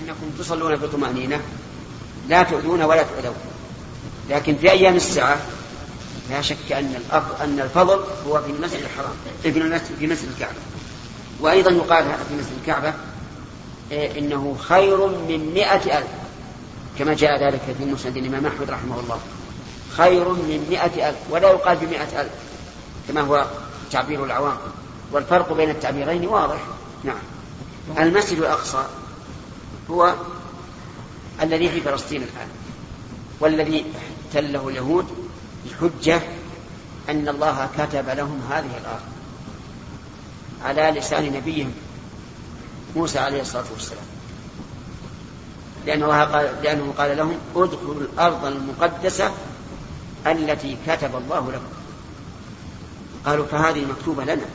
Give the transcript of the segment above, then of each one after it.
لأنكم تصلون بطمأنينة. لا تؤذون ولا تؤذون. لكن في أيام الساعة لا شك أن أن الفضل هو في المسجد الحرام في المسجد في مسجد الكعبة. وأيضا يقال في مسجد الكعبة إيه، إنه خير من مئة ألف. كما جاء ذلك في مسند الإمام أحمد رحمه الله. خير من مئة ألف. ولا يقال بمئة ألف كما هو تعبير العوام. والفرق بين التعبيرين واضح. نعم. المسجد الأقصى هو الذي في فلسطين الآن والذي احتله اليهود بحجة أن الله كتب لهم هذه الأرض على لسان نبيهم موسى عليه الصلاة والسلام. لأن الله قال لأنه قال لهم ادخلوا الأرض المقدسة التي كتب الله لكم. قالوا فهذه مكتوبة لنا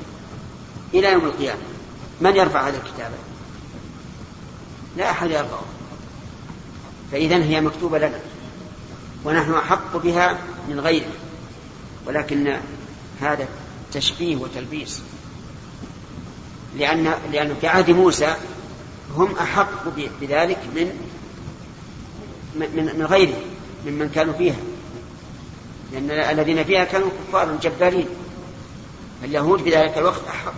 إلى يوم القيامة من يرفع هذه الكتابة لا أحد يرفعه فإذا هي مكتوبة لنا ونحن أحق بها من غيره ولكن هذا تشبيه وتلبيس. لأن لأن في عهد موسى هم أحق بذلك من من من غيره ممن كانوا فيها. لأن الذين فيها كانوا كفار جبارين. اليهود في ذلك الوقت أحق.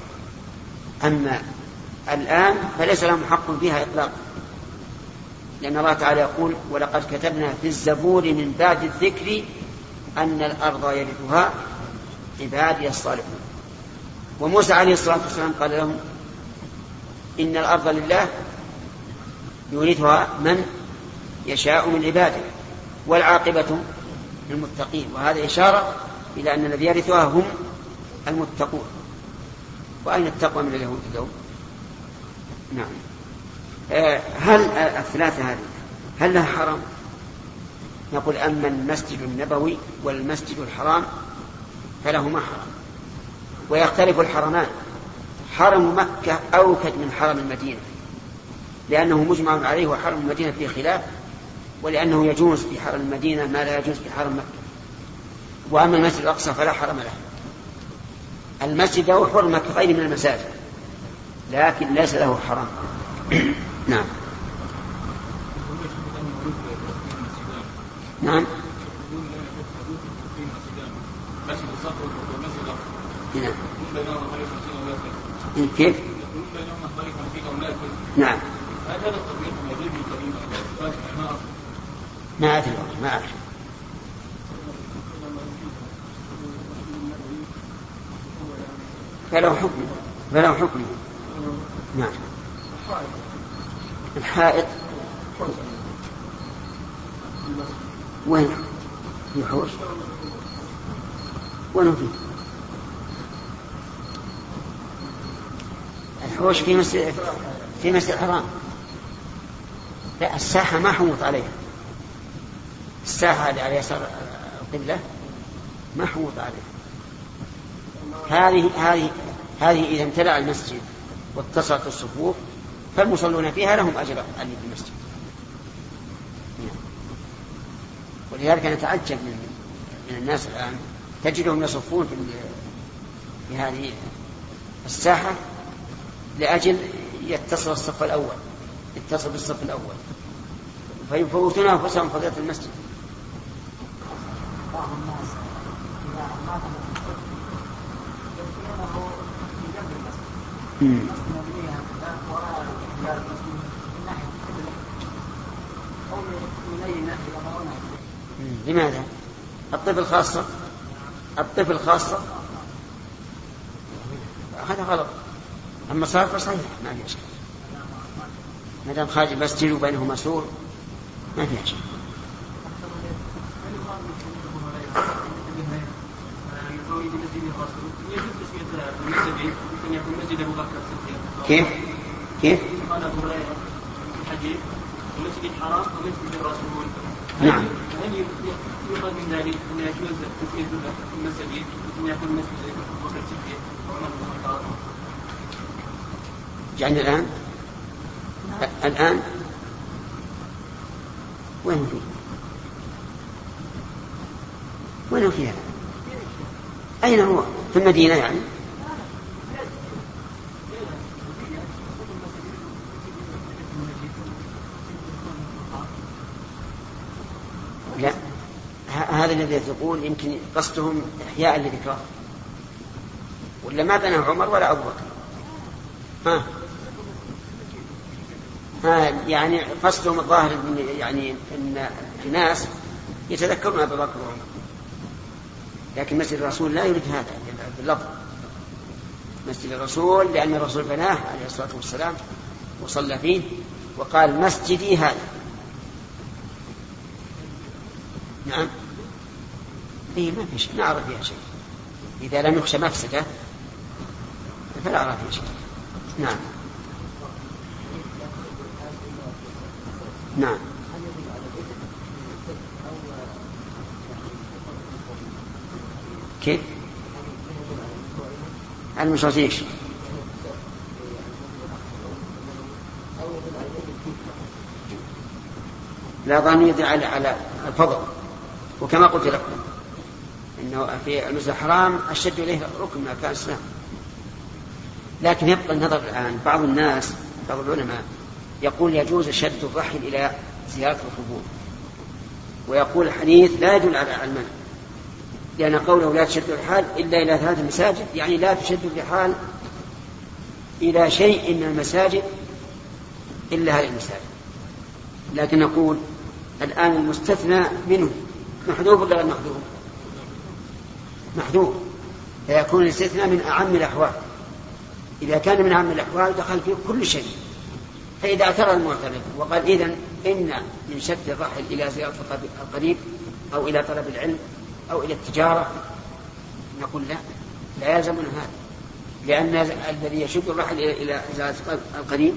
أما الآن فليس لهم حق فيها إطلاقا. لأن الله تعالى يقول ولقد كتبنا في الزبور من بعد الذكر أن الأرض يرثها عبادي الصالحون. وموسى عليه الصلاة والسلام قال لهم إن الأرض لله يورثها من يشاء من عباده والعاقبة للمتقين. وهذا إشارة إلى أن الذي يرثها هم المتقون. وأين التقوى من اليهود اليوم؟ نعم. هل الثلاثة هذه هل لها حرام؟ نقول أما المسجد النبوي والمسجد الحرام فلهما حرام ويختلف الحرمان. حرم مكة أوكد من حرم المدينة لأنه مجمع عليه وحرم المدينة فيه خلاف ولأنه يجوز في حرم المدينة ما لا يجوز في حرم مكة. وأما المسجد الأقصى فلا حرم له. المسجد له حرمة كغير من المساجد لكن ليس له حرام. نعم. نعم. نعم. كيف؟ نعم. ما أدري ما أعرف فله حكم فله حكم نعم الحائط وين في حوش وين فيه الحوش في مسجد الحرام. لا الساحة ما حوط عليها. الساحة اللي على يسار القبلة ما حوط عليها. هذه هذه هذه إذا امتلأ المسجد واتصلت الصفوف فالمصلون فيها لهم أجر علي في المسجد. ولذلك نتعجب من من الناس الآن. تجدهم يصفون في هذه الساحة لأجل يتصل الصف الأول. يتصل بالصف الأول. فيفوتون أنفسهم فضيلة المسجد. بعض الناس إذا مات يدفنونه في جنب المسجد لماذا؟ الطفل خاصة؟ الطفل خاصة؟ هذا غلط. أما صار فصحيح ما في أشكال ما دام خارج المسجد وبينهما سور ما في أشكال كيف؟ كيف؟ قال ابو هريره في الحديث المسجد الحرام ومسجد الرسول نعم هل يؤخذ من ذلك ان يجوز تسميه المسجد ان يكون مسجد ابو بكر الصديق وعمر بن الخطاب يعني الآن؟ نعم. الآن؟ وين فيه وين فيها أين هو؟ في المدينة يعني؟ لا. هذا الذي تقول يمكن قصدهم إحياء لذكراه ولا ما بناه عمر ولا أبو بكر؟ ها؟ يعني قصدهم الظاهر يعني إن الناس يتذكرون أبا بكر وعمر. لكن مسجد الرسول لا يريد هذا باللفظ. مسجد الرسول لأن الرسول بناه عليه الصلاة والسلام وصلى فيه وقال مسجدي هذا. نعم. اي ما في شيء. ما أرى فيها شيء. إذا لم يخشى مفسدة فلا أرى فيها شيء. نعم. نعم كيف؟ المشرطين إيش؟ لا ظن يدل على على الفضل وكما قلت لكم إنه في المسجد الحرام أشد إليه ركن أركان الإسلام لكن يبقى النظر الآن بعض الناس بعض العلماء يقول يجوز شد الرحل إلى زيارة القبور. ويقول الحديث لا يدل على المنع لأن قوله لا تشد الرحال إلا إلى ثلاث مساجد يعني لا تشد الرحال إلى شيء من المساجد إلا هذه المساجد. لكن نقول الآن المستثنى منه محذوف ولا غير محذوف؟ محذوف. فيكون الاستثناء من أعم الأحوال. إذا كان من أعم الأحوال دخل فيه كل شيء. فإذا اعترض المعترض وقال إذا إن من شد الرحل إلى زيارة القريب أو إلى طلب العلم أو إلى التجارة نقول لا لا يلزمنا هذا لأن الذي يشد الرحل إلى زيارة القريب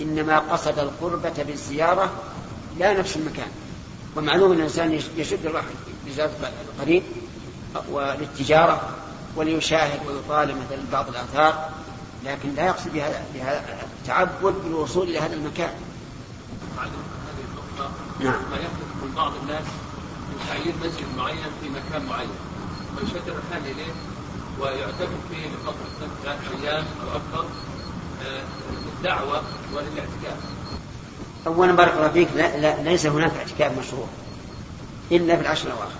إنما قصد القربة بالزيارة لا نفس المكان. ومعلوم أن الإنسان يشد الرحل لزيارة القريب وللتجارة وليشاهد ويطالب مثلا بعض الآثار لكن لا يقصد بهذا التعبد بالوصول إلى هذا المكان. نعم. ما يحدث من بعض الناس من تعيين مسجد معين في مكان معين ويشد الرحال إليه ويعتكف فيه لفترة ثلاث أيام أو أكثر للدعوة آه، وللاعتكاف. أولا بارك الله فيك لا, لا ليس هناك اعتكاف مشروع إلا في العشر الأواخر.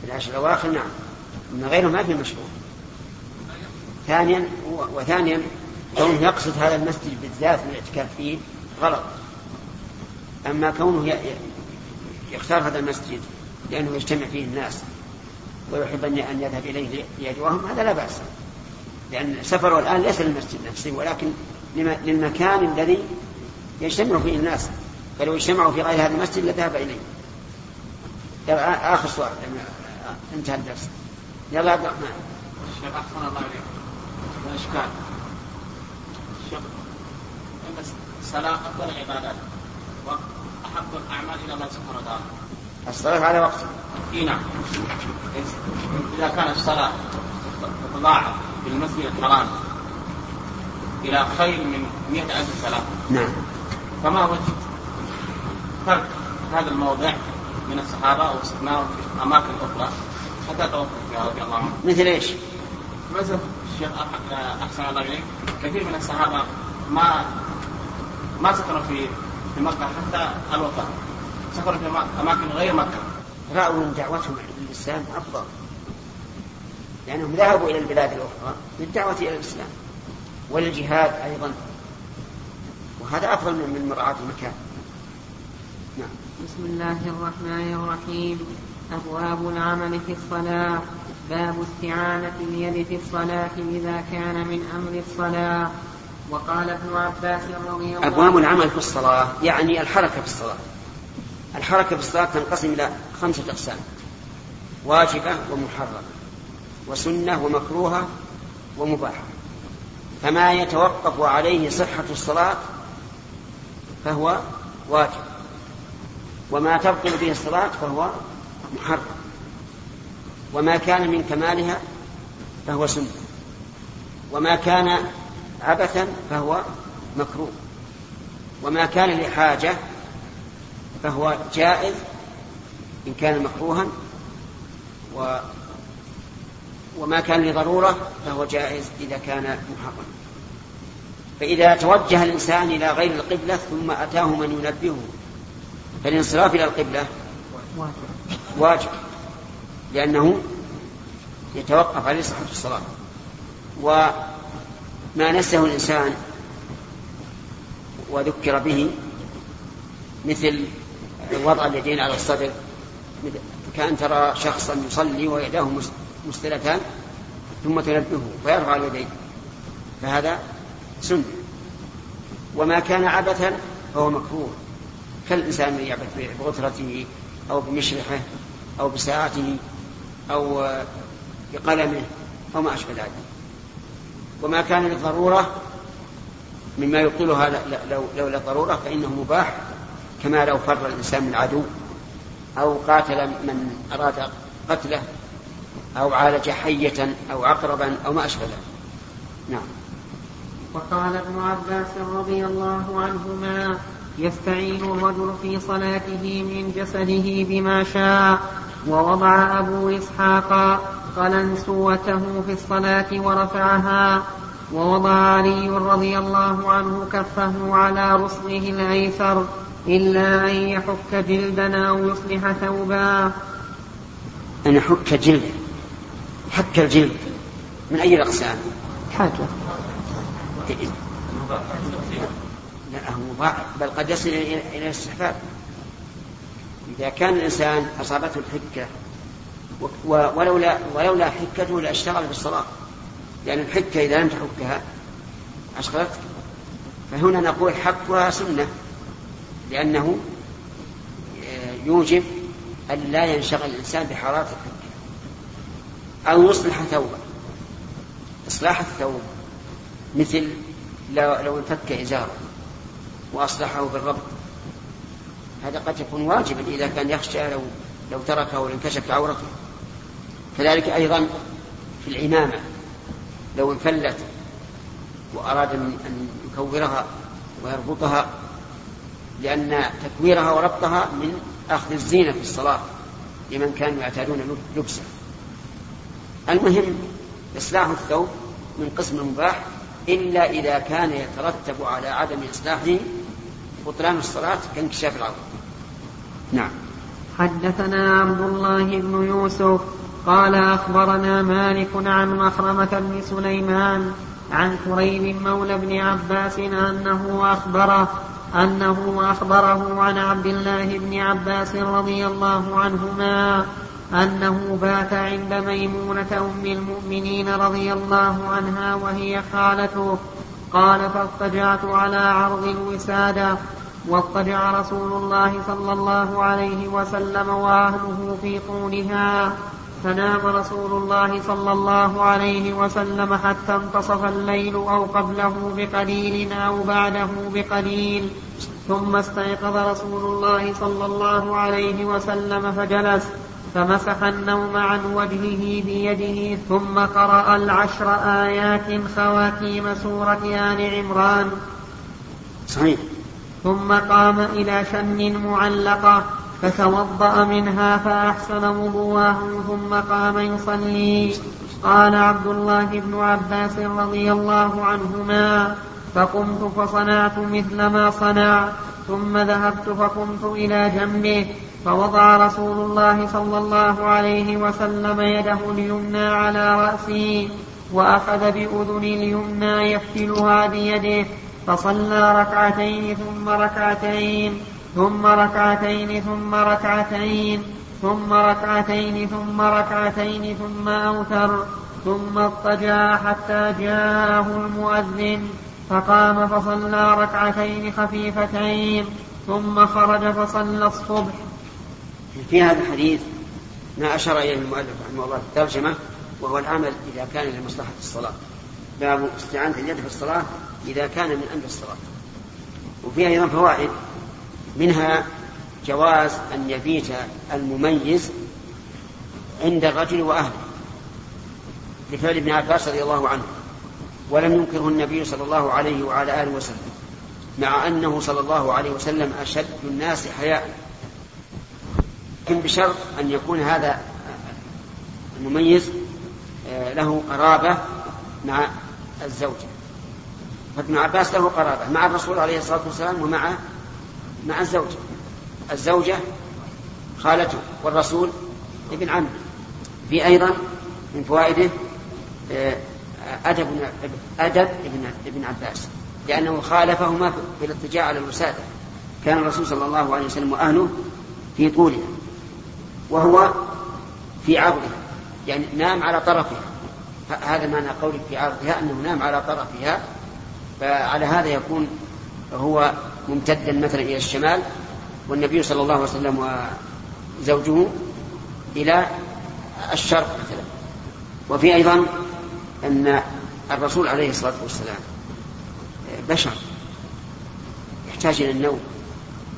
في العشر الأواخر نعم. من غيره ما في مشروع. ثانيا وثانيا كونه يقصد هذا المسجد بالذات الاعتكاف فيه غلط. أما كونه يختار هذا المسجد لأنه يجتمع فيه الناس ويحب أن يذهب إليه ليدعوهم هذا لا بأس. لأن سفره الآن ليس للمسجد نفسه ولكن للمكان الذي يجتمع فيه الناس. فلو اجتمعوا في غير هذا المسجد لذهب إليه. آخر سؤال. انتهى الدرس. يلا عبد الرحمن. الشيخ أحسن الله إليك. الإشكال الصلاة أفضل العبادات وأحب الأعمال إلى الله سبحانه وتعالى. الصلاة على وقتها إي نعم. إذا كانت الصلاة تتضاعف في المسجد الحرام إلى خير من مئة ألف صلاة نعم. فما وجه ترك هذا الموضع من الصحابة واستثناء في أماكن أخرى؟ حتى توقف فيها رضي الله عنه. مثل إيش؟ مثل الشيخ أحسن الله إليك. كثير من الصحابة ما ما سكنوا في في مكة حتى الوفاة. سكنوا في أماكن غير مكة. رأوا ان دعوتهم للاسلام أفضل. لأنهم ذهبوا إلى البلاد الأخرى للدعوه إلى الإسلام. وللجهاد أيضا. وهذا أفضل من مراعاه المكان. نعم. بسم الله الرحمن الرحيم. أبواب العمل في الصلاة. باب استعانة اليد في الصلاة إذا كان من أمر الصلاة. وقال ابن عباس رضي الله أبواب العمل في الصلاة يعني الحركة في الصلاة. الحركة في الصلاة تنقسم إلى خمسة أقسام واجبة ومحرمة وسنة ومكروهة ومباحة. فما يتوقف عليه صحة الصلاة فهو واجب وما تبطل به الصلاة فهو محرم وما كان من كمالها فهو سنة وما كان عبثا فهو مكروه. وما كان لحاجة فهو جائز إن كان مكروها. و وما كان لضرورة فهو جائز إذا كان محرما. فإذا توجه الإنسان إلى غير القبلة ثم أتاه من ينبهه فالانصراف إلى القبلة واجب لأنه يتوقف عليه صحة الصلاة. وما نسه الإنسان وذكر به مثل وضع اليدين على الصدر. كأن ترى شخصا يصلي ويداه مستلتان ثم تنبهه فيرفع اليدين. فهذا سنة. وما كان عبثا فهو مكروه. كالإنسان يعبث بغترته أو بمشرحه أو بساعته أو بقلمه أو ما أشبه ذلك. وما كان للضرورة مما يبطلها لو لولا ضرورة فإنه مباح كما لو فر الإنسان من عدو أو قاتل من أراد قتله أو عالج حية أو عقربا أو ما أشبه ذلك. نعم. وقال ابن عباس رضي الله عنهما يستعين الرجل في صلاته من جسده بما شاء ووضع أبو إسحاق قلنسوته في الصلاة ورفعها ووضع علي رضي الله عنه كفه على رسله الأيسر إلا أن يحك جلدا أو يصلح ثوبا. أن يحك جلدا حك الجلد من أي الأقسام؟ حاجة. لا هو بل قد يصل إلى الاستحباب إذا كان الإنسان أصابته الحكة ولولا ولولا حكته لاشتغل بالصلاة. لأن الحكة إذا لم تحكها أشغلتك فهنا نقول حقها سنة لأنه يوجب أن لا ينشغل الإنسان بحرارة الحكة. أو يصلح ثوبا إصلاح الثوب. مثل لو, لو انفك إزاره وأصلحه بالربط. هذا قد يكون واجبا إذا كان يخشى لو لو تركه لانكشف عورته. كذلك أيضا في العمامة لو انفلت وأراد أن يكورها ويربطها لأن تكويرها وربطها من أخذ الزينة في الصلاة لمن كانوا يعتادون لبسه. المهم إصلاح الثوب من قسم المباح إلا إذا كان يترتب على عدم إصلاحه بطلان الصلاة كانكشاف العورة نعم. حدثنا عبد الله بن يوسف قال أخبرنا مالك عن مخرمة بن سليمان عن كريب مولى بن عباس أنه أخبره أنه أخبره عن عبد الله بن عباس رضي الله عنهما أنه بات عند ميمونة أم المؤمنين رضي الله عنها وهي خالته. قال فاضطجعت على عرض الوسادة. واضطجع رسول الله صلى الله عليه وسلم وأهله في طولها فنام رسول الله صلى الله عليه وسلم حتى انتصف الليل أو قبله بقليل أو بعده بقليل. ثم استيقظ رسول الله صلى الله عليه وسلم فجلس فمسح النوم عن وجهه بيده ثم قرأ العشر آيات خواتيم سورة آل عمران. صحيح. ثم قام إلى شن معلقة فتوضأ منها فأحسن وضوءه ثم قام يصلي. قال عبد الله بن عباس رضي الله عنهما فقمت فصنعت مثل ما صنع ثم ذهبت فقمت إلى جنبه فوضع رسول الله صلى الله عليه وسلم يده اليمنى على رأسي وأخذ بأذن اليمنى يفتلها بيده فصلى ركعتين ثم ركعتين. ثم ركعتين ثم ركعتين ثم ركعتين ثم ركعتين ثم أوتر ثم اضطجع حتى جاءه المؤذن فقام فصلى ركعتين خفيفتين ثم خرج فصلى الصبح. في هذا الحديث ما أشار إليه المؤلف رحمه الله في الترجمة وهو العمل إذا كان لمصلحة الصلاة. باب استعانة اليد في الصلاة إذا كان من أمر الصلاة. وفيها أيضا فوائد. منها جواز أن يبيت المميز عند الرجل وأهله لفعل ابن عباس رضي الله عنه ولم ينكره النبي صلى الله عليه وعلى آله وسلم مع أنه صلى الله عليه وسلم أشد الناس حياء. لكن بشرط أن يكون هذا المميز آه، له قرابة مع الزوجة؟ فابن عباس له قرابة مع الرسول عليه الصلاة والسلام ومع مع الزوجة الزوجة خالته والرسول ابن عمه. في أيضا من فوائده آه، أدب أدب ابن ابن عباس. لأنه خالفهما في الاضطجاع على الوسادة. كان الرسول صلى الله عليه وسلم وأهله في طولها. وهو في عرضها. يعني نام على طرفها. هذا معنى قولك في عرضها أنه نام على طرفها. فعلى هذا يكون هو ممتدا مثلا إلى الشمال والنبي صلى الله عليه وسلم وزوجه إلى الشرق مثلا. وفي أيضا أن الرسول عليه الصلاة والسلام بشر يحتاج إلى النوم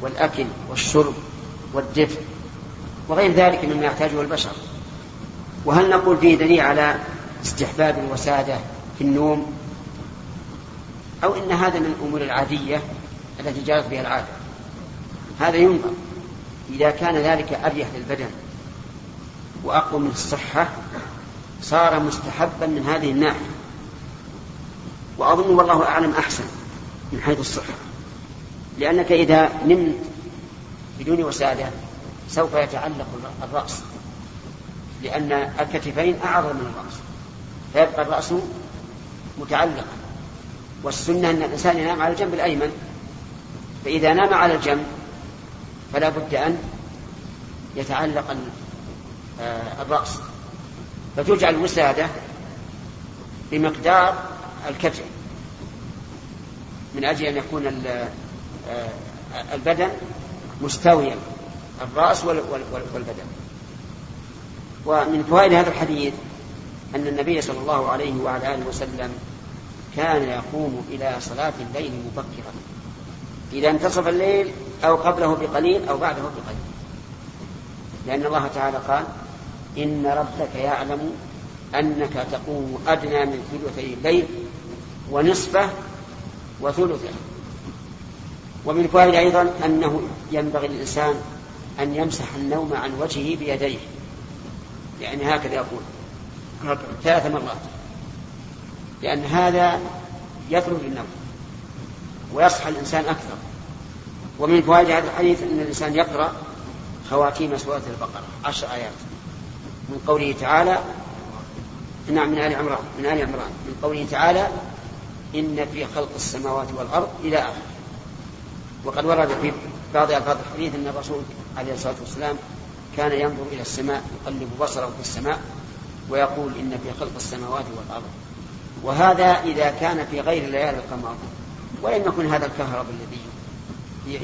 والأكل والشرب والدفء وغير ذلك مما يحتاجه البشر. وهل نقول فيه دليل على استحباب الوسادة في النوم؟ أو إن هذا من الأمور العادية التي جرت بها العادة. هذا ينظر إذا كان ذلك أريح للبدن وأقوى من الصحة صار مستحبا من هذه الناحية. وأظن والله أعلم أحسن من حيث الصحة. لأنك إذا نمت بدون وسادة سوف يتعلق الرأس لأن الكتفين أعظم من الرأس. فيبقى الرأس متعلقا. والسنة أن الإنسان ينام على الجنب الأيمن. فإذا نام على الجنب فلا بد أن يتعلق آه، الرأس. فتجعل الوسادة بمقدار الكتف من أجل أن يكون آه، البدن مستويا. الرأس والبدن. ومن فوائد هذا الحديث أن النبي صلى الله عليه وعلى آله وسلم كان يقوم إلى صلاة الليل مبكرا. إذا انتصف الليل أو قبله بقليل أو بعده بقليل. لأن الله تعالى قال إن ربك يعلم أنك تقوم أدنى من ثلثي الليل ونصفه وثلثه. ومن فوائد أيضا أنه ينبغي للإنسان أن يمسح النوم عن وجهه بيديه. يعني هكذا يقول. ثلاث مرات. لأن هذا يطلب النوم. ويصحى الإنسان أكثر. ومن فوائد هذا الحديث أن الإنسان يقرأ خواتيم سورة البقرة عشر آيات. من قوله تعالى نعم من آل عمران من آل عمران. من قوله تعالى إن في خلق السماوات والأرض إلى آخر وقد ورد في بعض ألفاظ الحديث أن الرسول عليه الصلاة والسلام كان ينظر إلى السماء يقلب بصره في السماء ويقول إن في خلق السماوات والأرض. وهذا إذا كان في غير ليالي القمر. ولم يكن هذا الكهرب الذي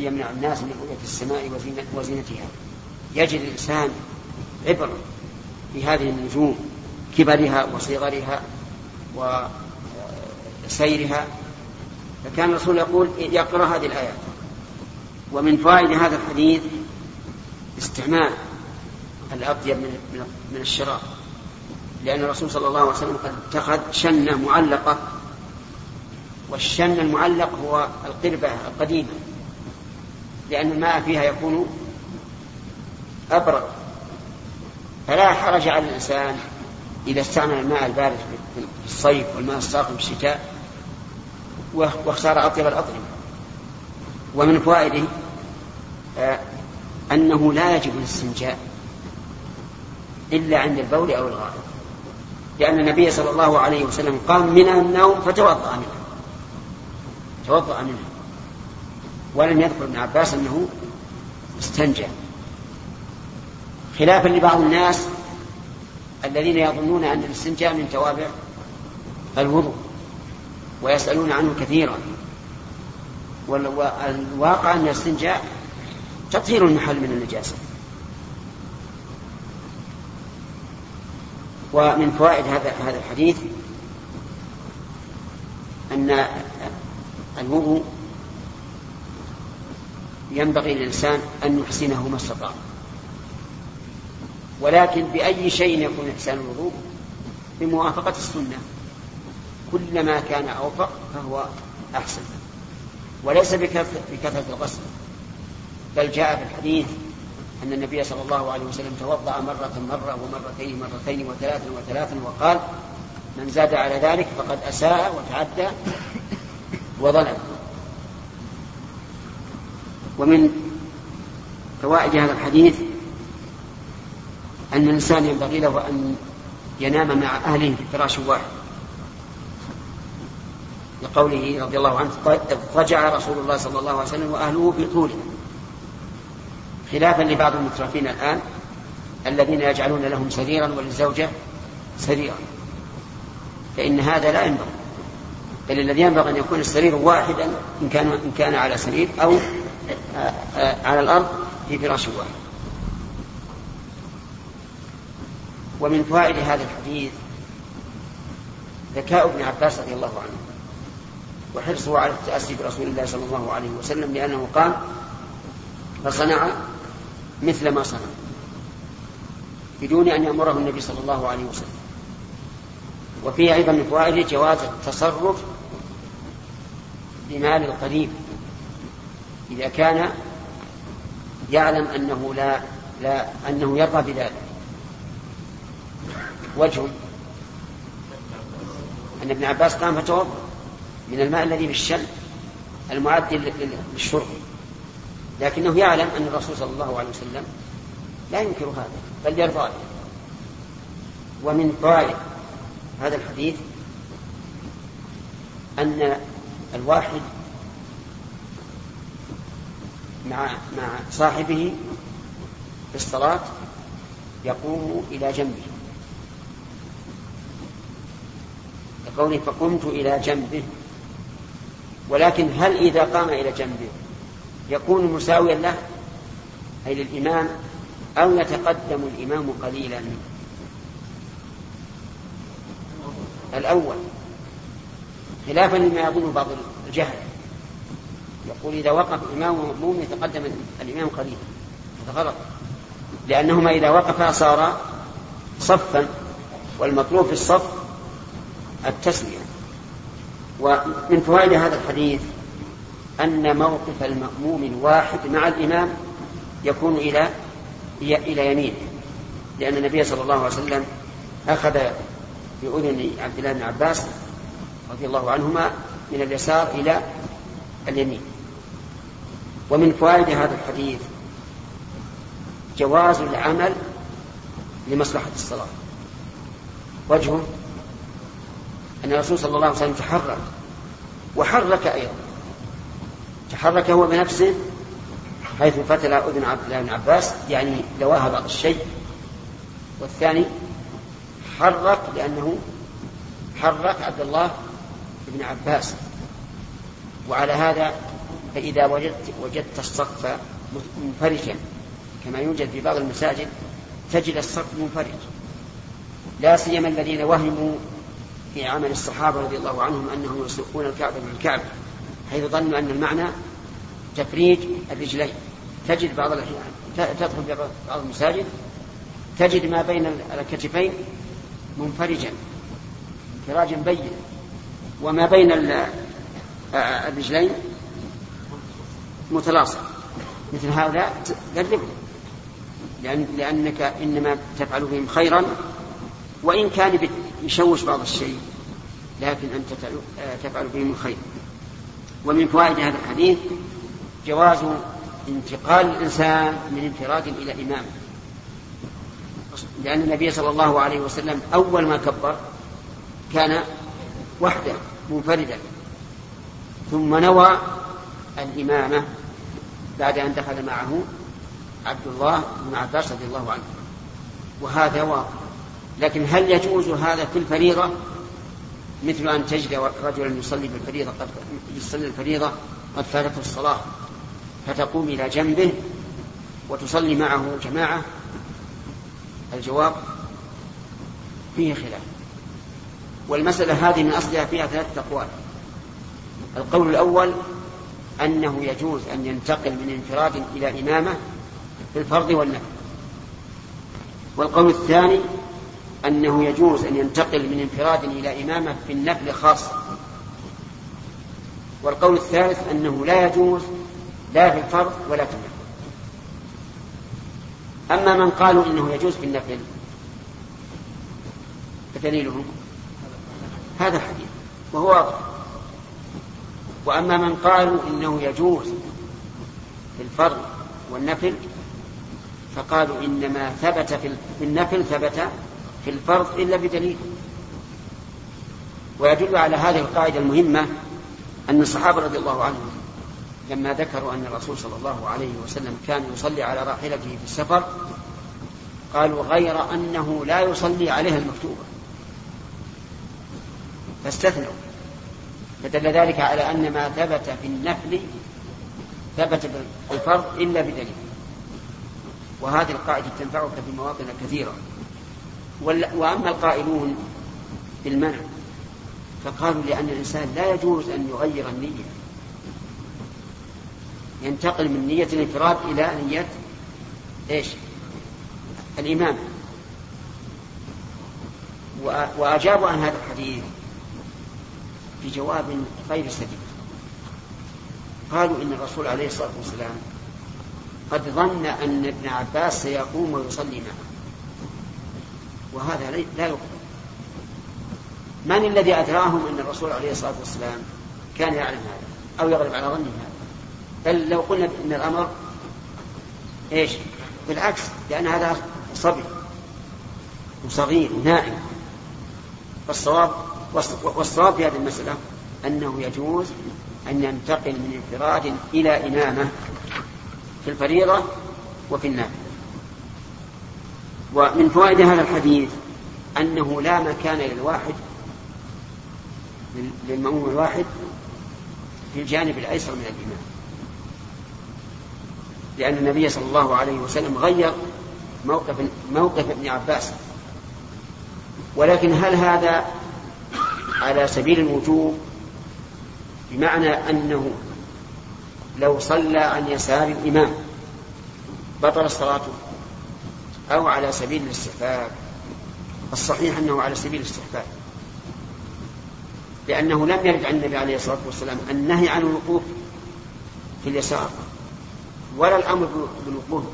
يمنع الناس من رؤية السماء وزينتها. يجد الإنسان عبر بهذه النجوم كبرها وصغرها وسيرها. فكان الرسول يقول يقرأ هذه الآيات ومن فوائد هذا الحديث استعمال الأطيب من من الشراب. لأن الرسول صلى الله عليه وسلم قد اتخذ شنة معلقة والشن المعلق هو القربة القديمة لأن الماء فيها يكون أبرد. فلا حرج على الإنسان إذا استعمل الماء البارد في الصيف والماء الساخن في الشتاء واختار أطيب الأطعمة. ومن فوائده آه، أنه لا يجب الاستنجاء إلا عند البول أو الغائط لأن النبي صلى الله عليه وسلم قام من النوم فتوضأ منه. توضأ منه ولم يذكر ابن عباس أنه استنجى. خلافا لبعض الناس الذين يظنون أن الاستنجاء من توابع الوضوء ويسألون عنه كثيرا. والواقع أن الاستنجاء تطهير المحل من النجاسة. ومن فوائد هذا هذا الحديث أن الوضوء ينبغي للإنسان أن يحسنه ما استطاع. ولكن بأي شيء يكون إحسان الوضوء؟ بموافقة السنة. كلما كان أوفق فهو أحسن. وليس بكثرة الغسل. بل جاء في الحديث أن النبي صلى الله عليه وسلم توضأ مرة مرة ومرتين مرتين وثلاثا وثلاثا وقال من زاد على ذلك فقد أساء وتعدى وظلم. ومن فوائد هذا الحديث أن الإنسان ينبغي له أن ينام مع أهله في فراش واحد. لقوله رضي الله عنه اضطجع رسول الله صلى الله عليه وسلم وأهله في طوله خلافا لبعض المترفين الآن الذين يجعلون لهم سريرا وللزوجة سريرا. فإن هذا لا ينبغي. بل الذي ينبغي أن يكون السرير واحدا إن كان إن كان على سرير أو آه، آه، على الأرض في فراش واحد. ومن فوائد هذا الحديث ذكاء ابن عباس رضي الله عنه وحرصه على التأسي برسول الله صلى الله عليه وسلم لأنه قام فصنع مثل ما صنع بدون أن يأمره النبي صلى الله عليه وسلم. وفيه أيضا من فوائده جواز التصرف بمال القريب إذا كان يعلم أنه لا لا أنه يرضى بذلك. وجه أن ابن عباس قام فتوضأ من الماء الذي بالشم المعد للشرب. لكنه يعلم أن الرسول صلى الله عليه وسلم لا ينكر هذا بل يرضى ومن فوائد هذا الحديث أن الواحد مع مع صاحبه في الصلاة يقوم إلى جنبه. لقوله فقمت إلى جنبه. ولكن هل إذا قام إلى جنبه يكون مساويا له؟ أي للإمام أو يتقدم الإمام قليلا؟ الأول. خلافا لما يظن بعض الجهل. يقول إذا وقف الإمام ومأموم يتقدم الإمام قليلا. هذا غلط لأنهما إذا وقفا صارا صفا والمطلوب في الصف التسوية ومن فوائد هذا الحديث أن موقف المأموم الواحد مع الإمام يكون إلى إلى يمينه. لأن النبي صلى الله عليه وسلم أخذ بأذن عبد الله بن عباس رضي الله عنهما من اليسار إلى اليمين. ومن فوائد هذا الحديث جواز العمل لمصلحة الصلاة. وجهه أن الرسول صلى الله عليه وسلم تحرك وحرك أيضا. تحرك هو بنفسه حيث فتل أذن عبد الله بن عباس يعني لواها بعض الشيء. والثاني حرك لأنه حرك عبد الله بن عباس. وعلى هذا فإذا وجدت وجدت الصف منفرجا كما يوجد في بعض المساجد تجد الصف منفرج. لا سيما الذين وهموا في عمل الصحابة رضي الله عنهم أنهم يسلكون الكعبة من الكعبة حيث ظنوا أن المعنى تفريج الرجلين. تجد بعض الأحيان تدخل بعض المساجد تجد ما بين الكتفين منفرجا انفراجا بينا. وما بين الرجلين متلاصق. مثل هؤلاء قربهم لأن لأنك إنما تفعل بهم خيرا وإن كان يشوش بعض الشيء لكن أنت تفعل بهم الخير. ومن فوائد هذا الحديث جواز انتقال الإنسان من انفراد إلى إمام. لأن النبي صلى الله عليه وسلم أول ما كبر كان وحده منفردا. ثم نوى الإمامة بعد أن دخل معه عبد الله بن عباس رضي الله عنه. وهذا واقع. لكن هل يجوز هذا في الفريضة؟ مثل أن تجد رجلا يصلي بالفريضة قد يصلي الفريضة قد فاتته الصلاة فتقوم إلى جنبه وتصلي معه جماعة. الجواب فيه خلاف. والمسألة هذه من أصلها فيها ثلاثة أقوال. القول الأول أنه يجوز أن ينتقل من انفراد إلى إمامة في الفرض والنفل والقول الثاني أنه يجوز أن ينتقل من انفراد إلى إمامة في النفل خاصة والقول الثالث أنه لا يجوز لا في الفرض ولا في النفل. أما من قالوا إنه يجوز في النفل فدليلهم. هذا الحديث وهو واضح. وأما من قالوا إنه يجوز في الفرض والنفل فقالوا إنما ثبت في النفل ثبت في الفرض إلا بدليل. ويدل على هذه القاعدة المهمة أن الصحابة رضي الله عنهم لما ذكروا أن الرسول صلى الله عليه وسلم كان يصلي على راحلته في السفر قالوا غير أنه لا يصلي عليها المكتوبة. فاستثنوا. فدل ذلك على أن ما ثبت في النفل ثبت في الفرض إلا بدليل. وهذه القاعدة تنفعك في مواطن كثيرة. وأما القائلون بالمنع فقالوا لأن الإنسان لا يجوز أن يغير النية. ينتقل من نية الانفراد إلى نية إيش؟ الإمام وأجابوا عن هذا الحديث بجواب غير سديد قالوا إن الرسول عليه الصلاة والسلام قد ظن أن ابن عباس سيقوم ويصلي معه. وهذا لا يقبل. من الذي أدراهم أن الرسول عليه الصلاة والسلام كان يعلم هذا أو يغلب على ظنه هذا؟ بل لو قلنا ان الأمر إيش؟ بالعكس لأن هذا صبي وصغير نائم والصواب والصواب في هذه المسألة أنه يجوز أن ينتقل من انفراد إلى إمامة في الفريضة وفي النافلة ومن فوائد هذا الحديث أنه لا مكان للواحد للمأموم الواحد في الجانب الأيسر من الإمام لأن النبي صلى الله عليه وسلم غير موقف موقف ابن عباس. ولكن هل هذا على سبيل الوجوب بمعنى أنه لو صلى عن يسار الإمام بطل صلاته أو على سبيل الاستحباب الصحيح أنه على سبيل الاستحباب لأنه لم يرد عن النبي عليه الصلاة والسلام النهي عن الوقوف في اليسار ولا الأمر بالوقوف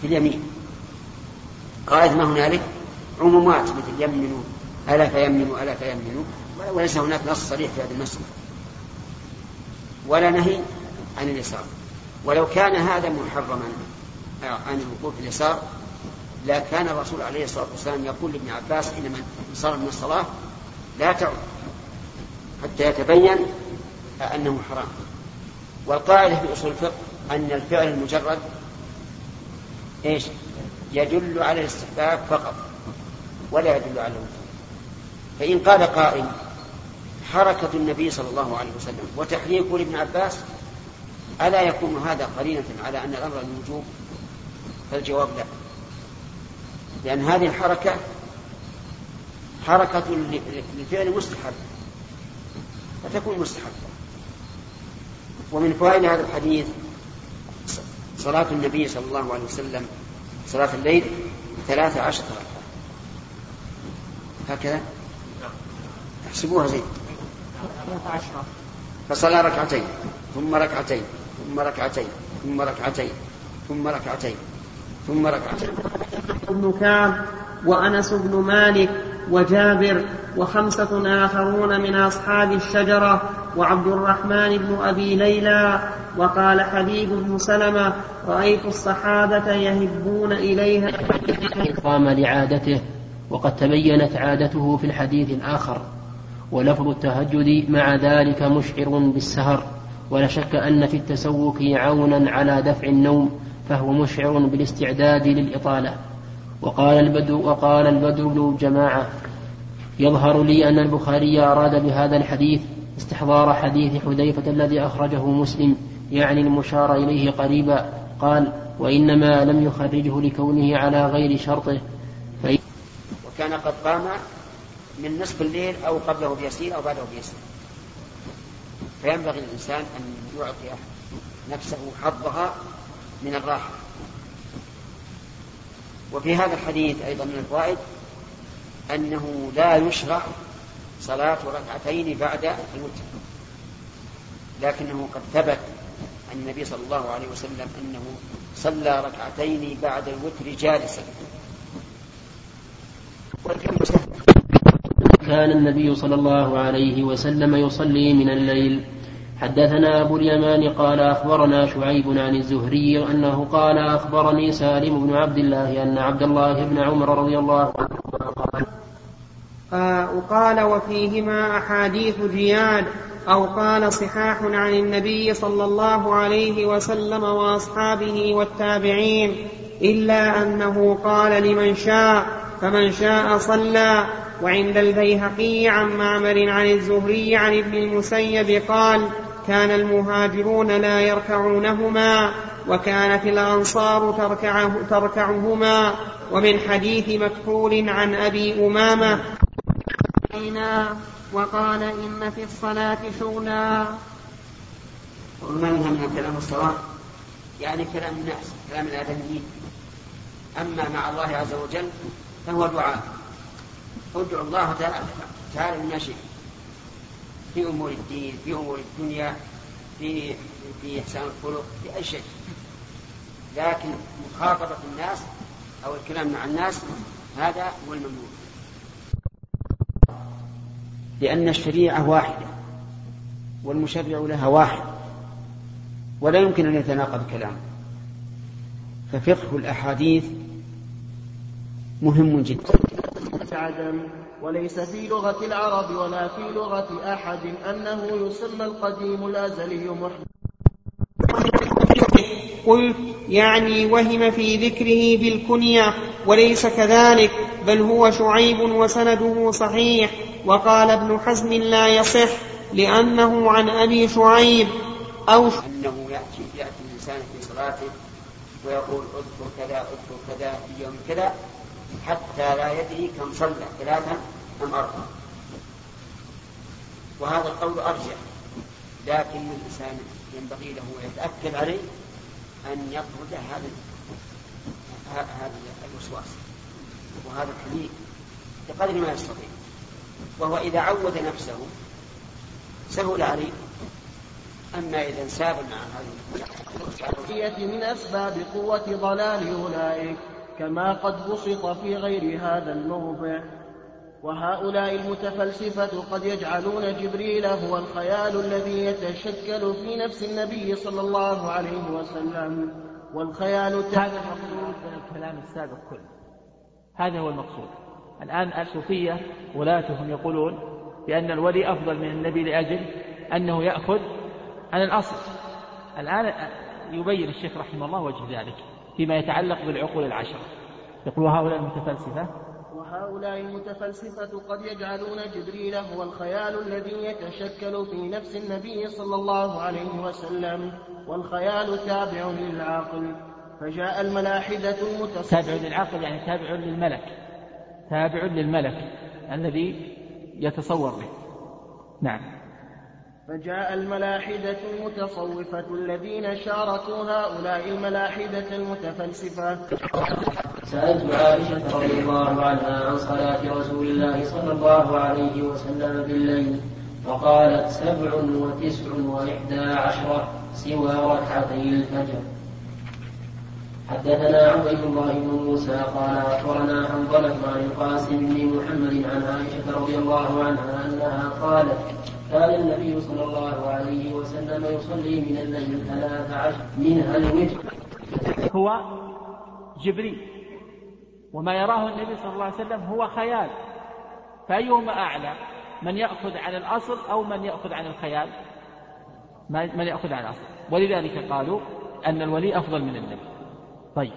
في اليمين. قائد ما هنالك؟ عمومات مثل يمنوا ألا فيمنوا ألا فيمنوا وليس هناك نص صريح في هذه المسألة ولا نهي عن اليسار. ولو كان هذا محرما عن الوقوف في اليسار لا كان الرسول عليه الصلاة والسلام يقول لابن عباس حينما انصرف من الصلاة لا تعد حتى يتبين أنه حرام. والقاعدة في أصول الفقه أن الفعل المجرد إيش؟ يدل على الاستحباب فقط ولا يدل على الوجوب فإن قال قائل حركة النبي صلى الله عليه وسلم وتحريكه لابن عباس ألا يكون هذا قرينة على أن الأمر الوجوب فالجواب لا. لأن هذه الحركة حركة لفعل مستحب فتكون مستحبة. ومن فوائد هذا الحديث صلاة النبي صلى الله عليه وسلم صلاة الليل ثلاث عشرة ركعة. هكذا؟ احسبوها زين. فصلى ركعتين ثم ركعتين ثم ركعتين ثم ركعتين ثم ركعتين ثم ركعتين. ابن كعب وأنس بن مالك وجابر وخمسة آخرون من أصحاب الشجرة وعبد الرحمن بن أبي ليلى وقال حبيب بن سلمة رأيت الصحابة يهبون إليها. قام لعادته وقد تبينت عادته في الحديث الآخر. ولفظ التهجد مع ذلك مشعر بالسهر ولا شك أن في التسوك عونا على دفع النوم فهو مشعر بالاستعداد للإطالة. وقال البدر وقال البدر بن جماعة يظهر لي أن البخاري أراد بهذا الحديث استحضار حديث حذيفة الذي أخرجه مسلم يعني المشار إليه قريبا. قال وإنما لم يخرجه لكونه على غير شرطه وكان قد قام من نصف الليل أو قبله بيسير أو بعده بيسير. فينبغي للإنسان أن يعطي نفسه حظها من الراحة. وفي هذا الحديث أيضا من الفوائد أنه لا يشرع صلاة ركعتين بعد الوتر. لكنه قد ثبت عن النبي صلى الله عليه وسلم أنه صلى ركعتين بعد الوتر جالسا. كان النبي صلى الله عليه وسلم يصلي من الليل. حدثنا أبو اليمان قال أخبرنا شعيب عن الزهري أنه قال أخبرني سالم بن عبد الله أن عبد الله بن عمر رضي الله عنه قال آه وقال وفيهما أحاديث جياد أو قال صحاح عن النبي صلى الله عليه وسلم وأصحابه والتابعين إلا أنه قال لمن شاء فمن شاء صلى. وعند البيهقي عن معمر عن الزهري عن ابن المسيب قال كان المهاجرون لا يركعونهما وكانت الأنصار تركعه تركعهما. ومن حديث مكحول عن أبي أمامة وقال إن في الصلاة شغلا وما منها من كلام الصلاة يعني كلام الناس كلام الآدميين. أما مع الله عز وجل فهو دعاء. ادعوا الله تعالى تعالى بما شئت في أمور الدين في أمور الدنيا في في إحسان الخلق في أي شيء. لكن مخاطبة الناس أو الكلام مع الناس هذا هو الممنوع. لأن الشريعة واحدة والمشرع لها واحد ولا يمكن أن يتناقض كلامه ففقه الأحاديث مهم جدا. عدم وليس في لغة العرب ولا في لغة أحد أنه يسمى القديم الأزلي محدث. قلت يعني وهم في ذكره بالكنية وليس كذلك بل هو شعيب وسنده صحيح وقال ابن حزم لا يصح لأنه عن أبي شعيب. أو أنه يأتي يأتي الإنسان في صلاته ويقول اذكر كذا اذكر كذا في يوم كذا حتى لا يدري كم صلى ثلاثا أم أربعة وهذا القول أرجح لكن الإنسان ينبغي له ويتأكد عليه أن يطرد هذا هذا الوسواس وهذا الحديث بقدر ما يستطيع. وهو إذا عود نفسه سهل عليه أما إذا انساب مع هذه من أسباب قوة ضلال أولئك. كما قد بسط في غير هذا الموضع. وهؤلاء المتفلسفة قد يجعلون جبريل هو الخيال الذي يتشكل في نفس النبي صلى الله عليه وسلم. والخيال هذا المقصود من الكلام السابق كله. هذا هو المقصود. الآن الصوفية ولاتهم يقولون بأن الولي أفضل من النبي لأجل أنه يأخذ عن الأصل. الآن يبين الشيخ رحمه الله وجه ذلك. فيما يتعلق بالعقول العشرة. يقول هؤلاء المتفلسفة وهؤلاء المتفلسفة قد يجعلون جبريل هو الخيال الذي يتشكل في نفس النبي صلى الله عليه وسلم والخيال تابع للعاقل. فجاء الملاحدة المتصوفة تابع للعاقل يعني تابع للملك. تابع للملك الذي يتصور به. نعم. فجاء الملاحدة المتصوفة الذين شاركوا هؤلاء الملاحدة المتفلسفة. سألت عائشة رضي الله عنها عن صلاة رسول الله صلى الله عليه وسلم بالليل فقالت سبع وتسع وإحدى عشرة سوى ركعتي الفجر. حدثنا عبيد الله بن موسى قال أخبرنا حنظلة عن القاسم بن محمد عن عائشة رضي الله عنها أنها قالت كان النبي صلى الله عليه وسلم يصلي من الليل ثلاث عشر منها الوتر. هو جبريل. وما يراه النبي صلى الله عليه وسلم هو خيال. فأيهما أعلى؟ من يأخذ عن الأصل أو من يأخذ عن الخيال؟ من يأخذ عن الأصل. ولذلك قالوا أن الولي أفضل من النبي. طيب.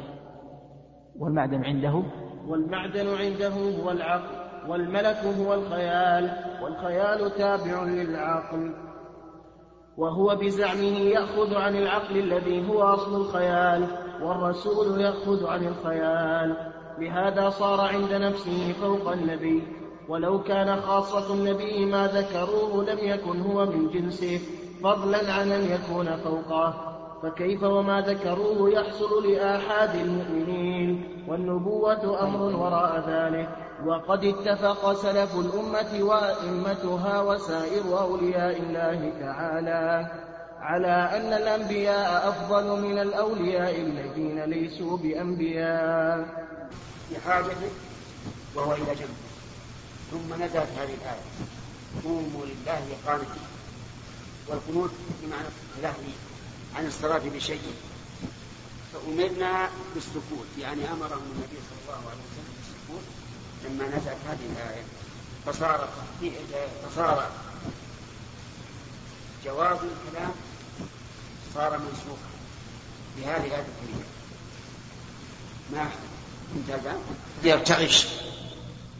والمعدن عنده؟ والمعدن عنده هو العقل. والملك هو الخيال والخيال تابع للعقل. وهو بزعمه يأخذ عن العقل الذي هو أصل الخيال والرسول يأخذ عن الخيال. لهذا صار عند نفسه فوق النبي. ولو كان خاصة النبي ما ذكروه لم يكن هو من جنسه فضلا عن أن يكون فوقه. فكيف وما ذكروه يحصل لآحاد المؤمنين؟ والنبوة أمر وراء ذلك. وقد اتفق سلف الأمة وأئمتها وسائر أولياء الله تعالى على أن الأنبياء أفضل من الأولياء الذين ليسوا بأنبياء. حاجته وهو إلى جنبه ثم نزلت هذه الآية. قوموا لله قانتين. والقنوت بمعنى اللهي عن الصلاة بشيء. فأمرنا بالسكوت. يعني أمرهم النبي صلى الله عليه وسلم بالسكوت. لما نزلت هذه الآية. فصار فصار جواز الكلام صار منسوخا. بهذه الآية الكريمة ما انتهى يرتعش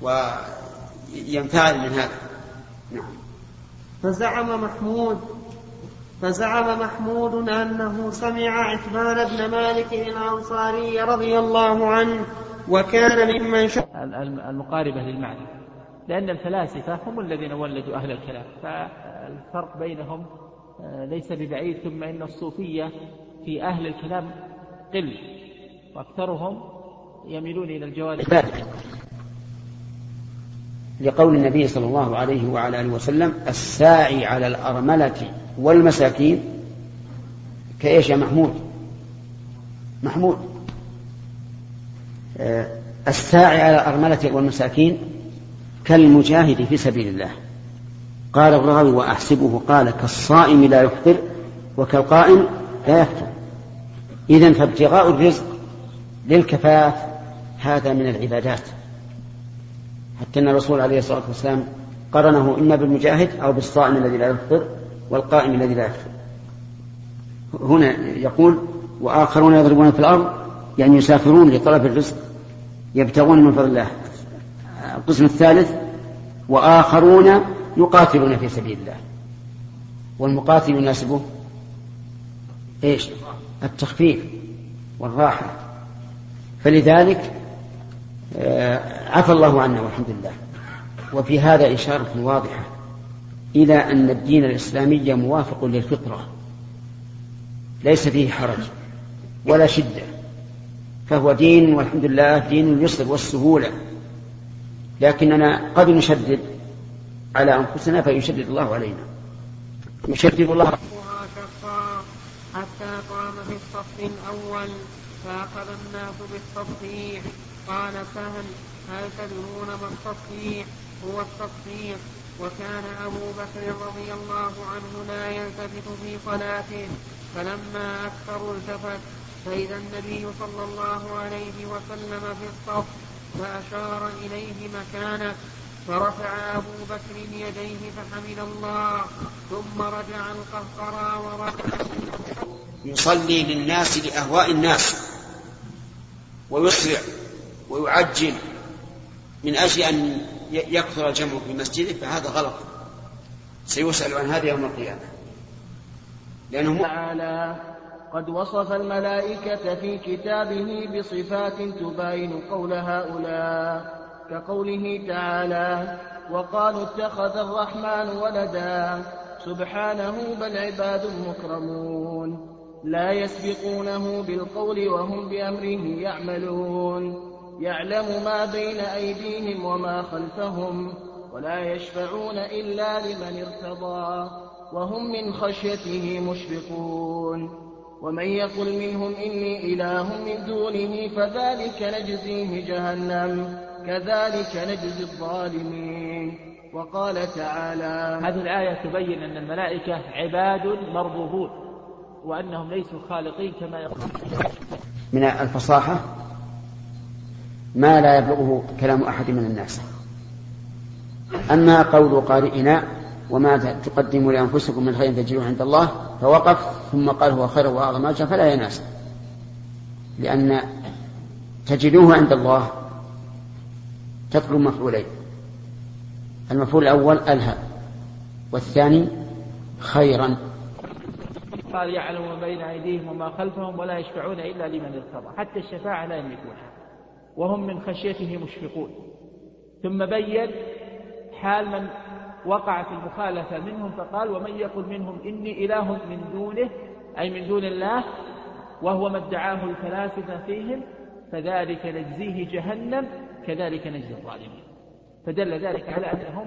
وينفعل من هذا. نعم. فزعم محمود. فزعم محمود أنه سمع عثمان بن مالك الأنصاري رضي الله عنه وكان ممن المقاربة للمعنى. لأن الفلاسفة هم الذين ولدوا أهل الكلام. فالفرق بينهم آه، ليس ببعيد ثم إن الصوفية في أهل الكلام قل وأكثرهم يميلون إلى الجوانب لقول النبي صلى الله عليه وعلى آله وسلم الساعي على الأرملة والمساكين كإيش يا محمود؟ محمود. آه، الساعي على الأرملة والمساكين كالمجاهد في سبيل الله. قال الراوي وأحسبه قال كالصائم لا يفطر وكالقائم لا يفطر. إذا فابتغاء الرزق للكفاف هذا من العبادات. حتى أن الرسول عليه الصلاة والسلام قرنه إما بالمجاهد أو بالصائم الذي لا يفطر والقائم الذي لا يفطر. هنا يقول وآخرون يضربون في الأرض يعني يسافرون لطلب الرزق يبتغون من فضل الله. القسم الثالث وآخرون يقاتلون في سبيل الله. والمقاتل يناسبه إيش؟ التخفيف والراحة. فلذلك آه، عفى الله عنا والحمد لله وفي هذا إشارة واضحة إلى أن الدين الإسلامي موافق للفطرة. ليس فيه حرج ولا شدة. فهو دين والحمد لله دين اليسر والسهولة. لكننا قد نشدد على أنفسنا فيشدد الله علينا. يشدد الله. حتى قام في الصف الأول فأخذ الناس بالتصحيح. قال سهل هل تدرون ما التصحيح؟ هو التصحيح. وكان أبو بكر رضي الله عنه لا يلتفت في صلاته. فلما أكثروا التفت فإذا النبي صلى الله عليه وسلم في الصف فأشار إليه مكانه فرفع أبو بكر يديه فحمد الله ثم رجع القهقرى ورفع يصلي للناس لأهواء الناس ويسرع ويعجل من أجل أن يكثر الجمع في مسجده فهذا غلط. سيسأل عن هذا يوم القيامة. لأنه تعالى قد وصف الملائكة في كتابه بصفات تباين قول هؤلاء كقوله تعالى وقالوا اتخذ الرحمن ولدا سبحانه بل عباد مكرمون. لا يسبقونه بالقول وهم بأمره يعملون. يعلم ما بين أيديهم وما خلفهم ولا يشفعون إلا لمن ارتضى وهم من خشيته مشفقون. ومن يقل منهم إني إله من دونه فذلك نجزيه جهنم كذلك نجزي الظالمين. وقال تعالى هذه الآية تبين أن الملائكة عباد مربوبون وأنهم ليسوا خالقين كما يقول. من الفصاحة ما لا يبلغه كلام أحد من الناس. أما قول قارئنا وما تقدموا لأنفسكم من خير تجدوه عند الله فوقف ثم قال هو خير وأعظم أجرا فلا يناسب لأن تجدوه عند الله تطلب مفعولين. المفعول الأول ألهى والثاني خيرا. قال يعلم ما بين أيديهم وما خلفهم ولا يشفعون إلا لمن ارتضى حتى الشفاعة لا يملكونها. وهم من خشيته مشفقون. ثم بين حال من وقع في المخالفة منهم فقال ومن يقل منهم إني إله من دونه أي من دون الله وهو ما ادعاه الفلاسفة فيهم فذلك نجزيه جهنم كذلك نجزي الظالمين. فدل ذلك على أنهم